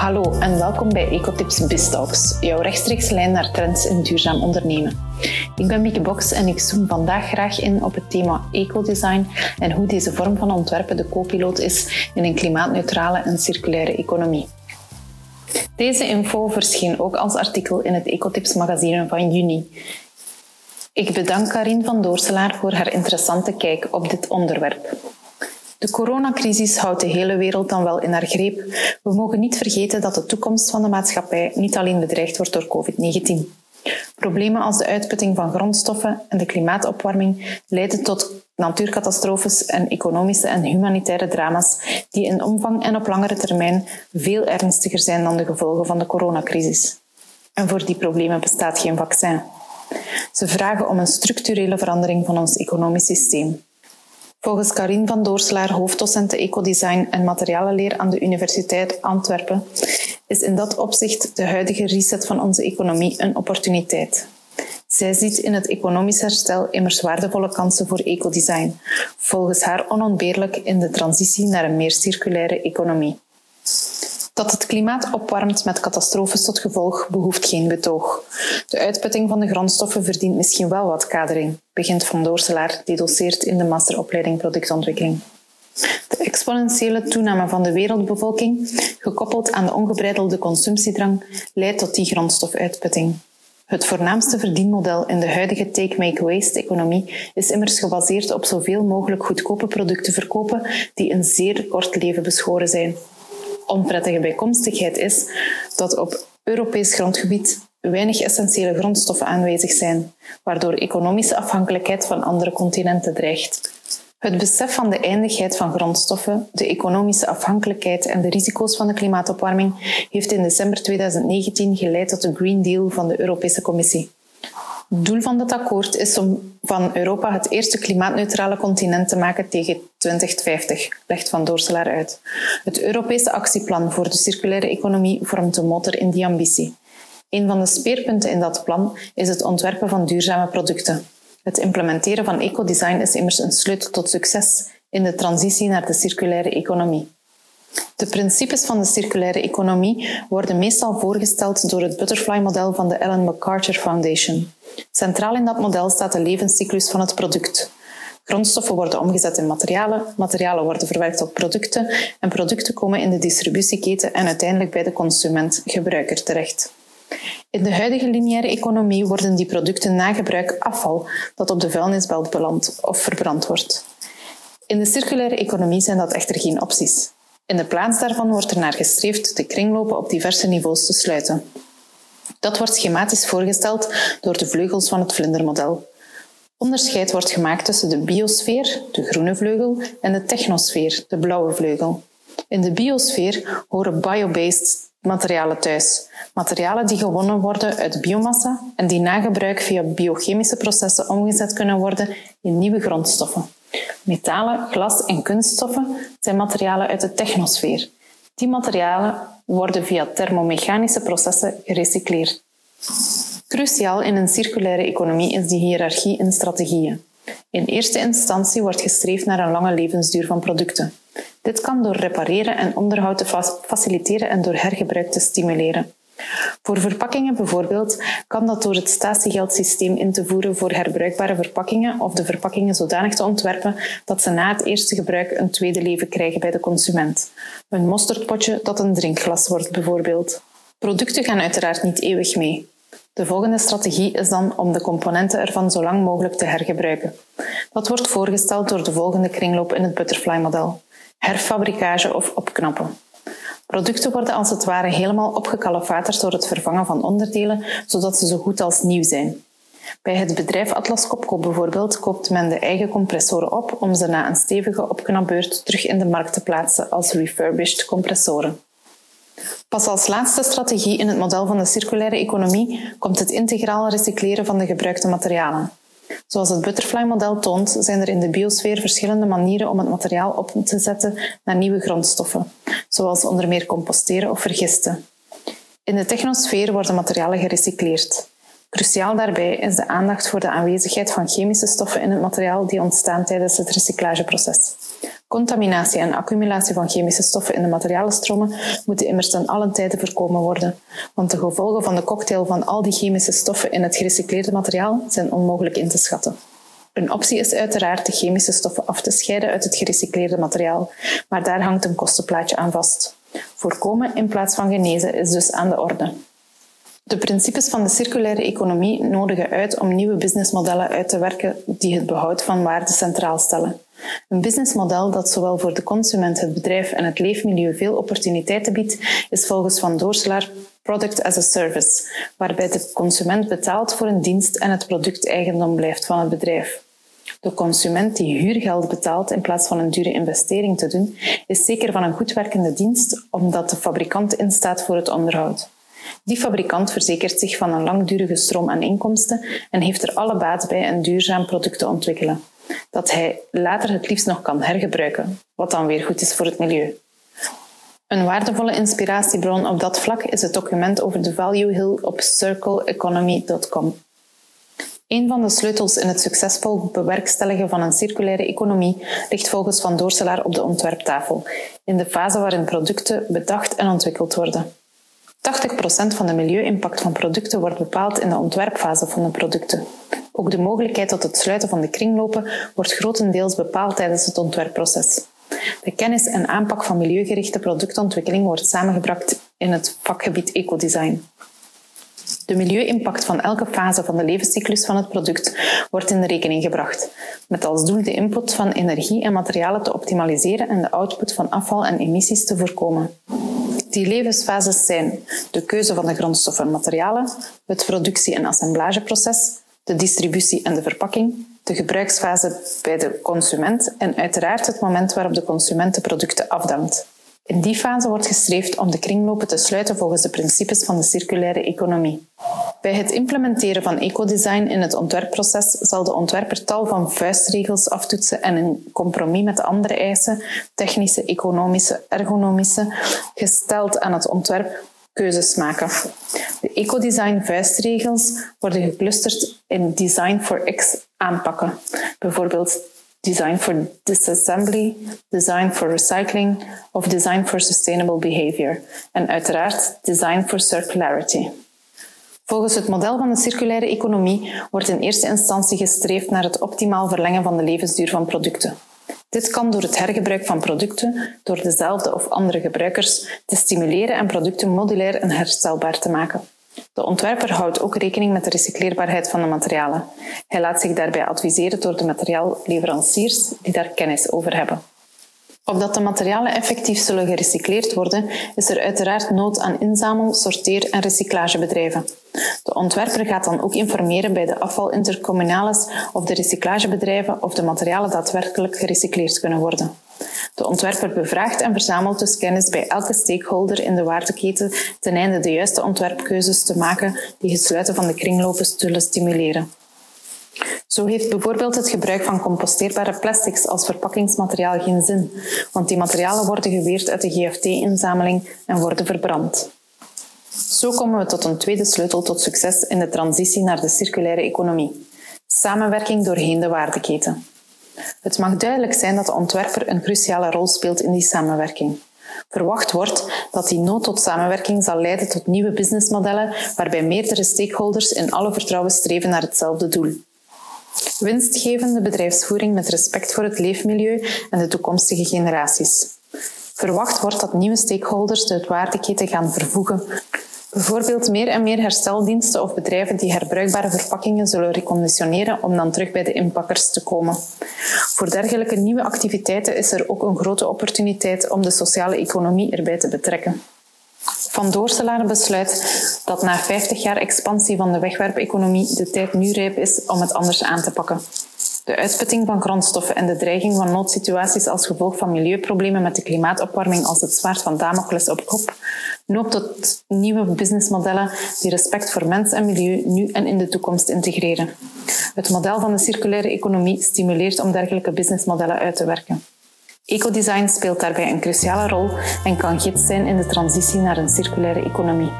Hallo en welkom bij Ecotips BizTalks, jouw rechtstreeks lijn naar trends in duurzaam ondernemen. Ik ben Mieke Box en ik zoom vandaag graag in op het thema ecodesign en hoe deze vorm van ontwerpen de co-piloot is in een klimaatneutrale en circulaire economie. Deze info verscheen ook als artikel in het Ecotips magazine van juni. Ik bedank Karin van Doorselaar voor haar interessante kijk op dit onderwerp. De coronacrisis houdt de hele wereld dan wel in haar greep. We mogen niet vergeten dat de toekomst van de maatschappij niet alleen bedreigd wordt door COVID-19. Problemen als de uitputting van grondstoffen en de klimaatopwarming leiden tot natuurcatastrofes en economische en humanitaire drama's die in omvang en op langere termijn veel ernstiger zijn dan de gevolgen van de coronacrisis. En voor die problemen bestaat geen vaccin. Ze vragen om een structurele verandering van ons economisch systeem. Volgens Karin van Doorslaar, hoofddocent ecodesign en materialenleer aan de Universiteit Antwerpen, is in dat opzicht de huidige reset van onze economie een opportuniteit. Zij ziet in het economisch herstel immers waardevolle kansen voor ecodesign, volgens haar onontbeerlijk in de transitie naar een meer circulaire economie. Dat het klimaat opwarmt met catastrofes tot gevolg behoeft geen betoog. De uitputting van de grondstoffen verdient misschien wel wat kadering, begint Van Doorselaar, die doseert in de masteropleiding productontwikkeling. De exponentiële toename van de wereldbevolking, gekoppeld aan de ongebreidelde consumptiedrang, leidt tot die grondstofuitputting. Het voornaamste verdienmodel in de huidige take-make-waste-economie is immers gebaseerd op zoveel mogelijk goedkope producten verkopen die een zeer kort leven beschoren zijn onprettige bijkomstigheid is dat op Europees grondgebied weinig essentiële grondstoffen aanwezig zijn, waardoor economische afhankelijkheid van andere continenten dreigt. Het besef van de eindigheid van grondstoffen, de economische afhankelijkheid en de risico's van de klimaatopwarming heeft in december 2019 geleid tot de Green Deal van de Europese Commissie. Het doel van dit akkoord is om van Europa het eerste klimaatneutrale continent te maken tegen 2050, legt Van Doorselaar uit. Het Europese actieplan voor de circulaire economie vormt de motor in die ambitie. Een van de speerpunten in dat plan is het ontwerpen van duurzame producten. Het implementeren van ecodesign is immers een sleutel tot succes in de transitie naar de circulaire economie. De principes van de circulaire economie worden meestal voorgesteld door het Butterfly-model van de Ellen MacArthur Foundation. Centraal in dat model staat de levenscyclus van het product. Grondstoffen worden omgezet in materialen, materialen worden verwerkt tot producten en producten komen in de distributieketen en uiteindelijk bij de consument-gebruiker terecht. In de huidige lineaire economie worden die producten na gebruik afval dat op de vuilnisbelt belandt of verbrand wordt. In de circulaire economie zijn dat echter geen opties. In de plaats daarvan wordt er naar gestreefd de kringlopen op diverse niveaus te sluiten. Dat wordt schematisch voorgesteld door de vleugels van het vlindermodel. Onderscheid wordt gemaakt tussen de biosfeer, de groene vleugel, en de technosfeer, de blauwe vleugel. In de biosfeer horen biobased materialen thuis. Materialen die gewonnen worden uit biomassa en die na gebruik via biochemische processen omgezet kunnen worden in nieuwe grondstoffen. Metalen, glas en kunststoffen zijn materialen uit de technosfeer. Die materialen worden via thermomechanische processen gerecycleerd. Cruciaal in een circulaire economie is die hiërarchie in strategieën. In eerste instantie wordt gestreefd naar een lange levensduur van producten. Dit kan door repareren en onderhoud te faciliteren en door hergebruik te stimuleren. Voor verpakkingen bijvoorbeeld kan dat door het statiegeldsysteem in te voeren voor herbruikbare verpakkingen of de verpakkingen zodanig te ontwerpen dat ze na het eerste gebruik een tweede leven krijgen bij de consument. Een mosterdpotje dat een drinkglas wordt bijvoorbeeld. Producten gaan uiteraard niet eeuwig mee. De volgende strategie is dan om de componenten ervan zo lang mogelijk te hergebruiken. Dat wordt voorgesteld door de volgende kringloop in het Butterfly-model: herfabrikage of opknappen. Producten worden als het ware helemaal opgekalefaterd door het vervangen van onderdelen, zodat ze zo goed als nieuw zijn. Bij het bedrijf Atlas Copco bijvoorbeeld koopt men de eigen compressoren op om ze na een stevige opknapbeurt terug in de markt te plaatsen als refurbished compressoren. Pas als laatste strategie in het model van de circulaire economie komt het integraal recycleren van de gebruikte materialen. Zoals het Butterfly-model toont, zijn er in de biosfeer verschillende manieren om het materiaal op te zetten naar nieuwe grondstoffen, zoals onder meer composteren of vergisten. In de technosfeer worden materialen gerecycleerd. Cruciaal daarbij is de aandacht voor de aanwezigheid van chemische stoffen in het materiaal die ontstaan tijdens het recyclageproces. Contaminatie en accumulatie van chemische stoffen in de materialenstromen moeten immers ten allen tijde voorkomen worden, want de gevolgen van de cocktail van al die chemische stoffen in het gerecycleerde materiaal zijn onmogelijk in te schatten. Een optie is uiteraard de chemische stoffen af te scheiden uit het gerecycleerde materiaal, maar daar hangt een kostenplaatje aan vast. Voorkomen in plaats van genezen is dus aan de orde. De principes van de circulaire economie nodigen uit om nieuwe businessmodellen uit te werken die het behoud van waarde centraal stellen. Een businessmodel dat zowel voor de consument, het bedrijf en het leefmilieu veel opportuniteiten biedt, is volgens Van Doorselaar Product as a Service, waarbij de consument betaalt voor een dienst en het product eigendom blijft van het bedrijf. De consument die huurgeld betaalt in plaats van een dure investering te doen, is zeker van een goed werkende dienst omdat de fabrikant instaat voor het onderhoud. Die fabrikant verzekert zich van een langdurige stroom aan inkomsten en heeft er alle baat bij een duurzaam product te ontwikkelen, dat hij later het liefst nog kan hergebruiken, wat dan weer goed is voor het milieu. Een waardevolle inspiratiebron op dat vlak is het document over de Value Hill op circleeconomy.com. Een van de sleutels in het succesvol bewerkstelligen van een circulaire economie ligt volgens Van Doorselaar op de ontwerptafel, in de fase waarin producten bedacht en ontwikkeld worden. 80% van de milieu-impact van producten wordt bepaald in de ontwerpfase van de producten. Ook de mogelijkheid tot het sluiten van de kringlopen wordt grotendeels bepaald tijdens het ontwerpproces. De kennis en aanpak van milieugerichte productontwikkeling wordt samengebracht in het vakgebied ecodesign. De milieu-impact van elke fase van de levenscyclus van het product wordt in de rekening gebracht, met als doel de input van energie en materialen te optimaliseren en de output van afval en emissies te voorkomen. Die levensfases zijn de keuze van de grondstoffen en materialen, het productie- en assemblageproces, de distributie en de verpakking, de gebruiksfase bij de consument en uiteraard het moment waarop de consument de producten afdankt. In die fase wordt gestreefd om de kringlopen te sluiten volgens de principes van de circulaire economie. Bij het implementeren van ecodesign in het ontwerpproces zal de ontwerper tal van vuistregels aftoetsen en in compromis met andere eisen, technische, economische, ergonomische, gesteld aan het ontwerp, keuzes maken. De ecodesign vuistregels worden geclusterd in Design for X aanpakken. Bijvoorbeeld design for disassembly, design for recycling of design for sustainable behavior. En uiteraard design for circularity. Volgens het model van de circulaire economie wordt in eerste instantie gestreefd naar het optimaal verlengen van de levensduur van producten. Dit kan door het hergebruik van producten door dezelfde of andere gebruikers te stimuleren en producten modulair en herstelbaar te maken. De ontwerper houdt ook rekening met de recycleerbaarheid van de materialen. Hij laat zich daarbij adviseren door de materiaalleveranciers die daar kennis over hebben. Opdat de materialen effectief zullen gerecycleerd worden, is er uiteraard nood aan inzamel-, sorteer- en recyclagebedrijven. De ontwerper gaat dan ook informeren bij de afvalintercommunales of de recyclagebedrijven of de materialen daadwerkelijk gerecycleerd kunnen worden. De ontwerper bevraagt en verzamelt dus kennis bij elke stakeholder in de waardeketen ten einde de juiste ontwerpkeuzes te maken die het sluiten van de kringlopen zullen stimuleren. Zo heeft bijvoorbeeld het gebruik van composteerbare plastics als verpakkingsmateriaal geen zin, want die materialen worden geweerd uit de GFT-inzameling en worden verbrand. Zo komen we tot een tweede sleutel tot succes in de transitie naar de circulaire economie. Samenwerking doorheen de waardeketen. Het mag duidelijk zijn dat de ontwerper een cruciale rol speelt in die samenwerking. Verwacht wordt dat die nood tot samenwerking zal leiden tot nieuwe businessmodellen waarbij meerdere stakeholders in alle vertrouwen streven naar hetzelfde doel. Winstgevende bedrijfsvoering met respect voor het leefmilieu en de toekomstige generaties. Verwacht wordt dat nieuwe stakeholders de waardeketen gaan vervoegen Bijvoorbeeld meer en meer hersteldiensten of bedrijven die herbruikbare verpakkingen zullen reconditioneren om dan terug bij de inpakkers te komen. Voor dergelijke nieuwe activiteiten is er ook een grote opportuniteit om de sociale economie erbij te betrekken. Van Doorselaar besluit dat na 50 jaar expansie van de wegwerpeconomie de tijd nu rijp is om het anders aan te pakken. De uitputting van grondstoffen en de dreiging van noodsituaties als gevolg van milieuproblemen met de klimaatopwarming als het zwaard van Damocles op kop noopt tot nieuwe businessmodellen die respect voor mens en milieu nu en in de toekomst integreren. Het model van de circulaire economie stimuleert om dergelijke businessmodellen uit te werken. Ecodesign speelt daarbij een cruciale rol en kan gids zijn in de transitie naar een circulaire economie.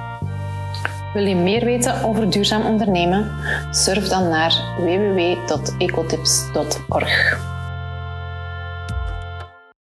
Wil je meer weten over duurzaam ondernemen? Surf dan naar www.ecotips.org.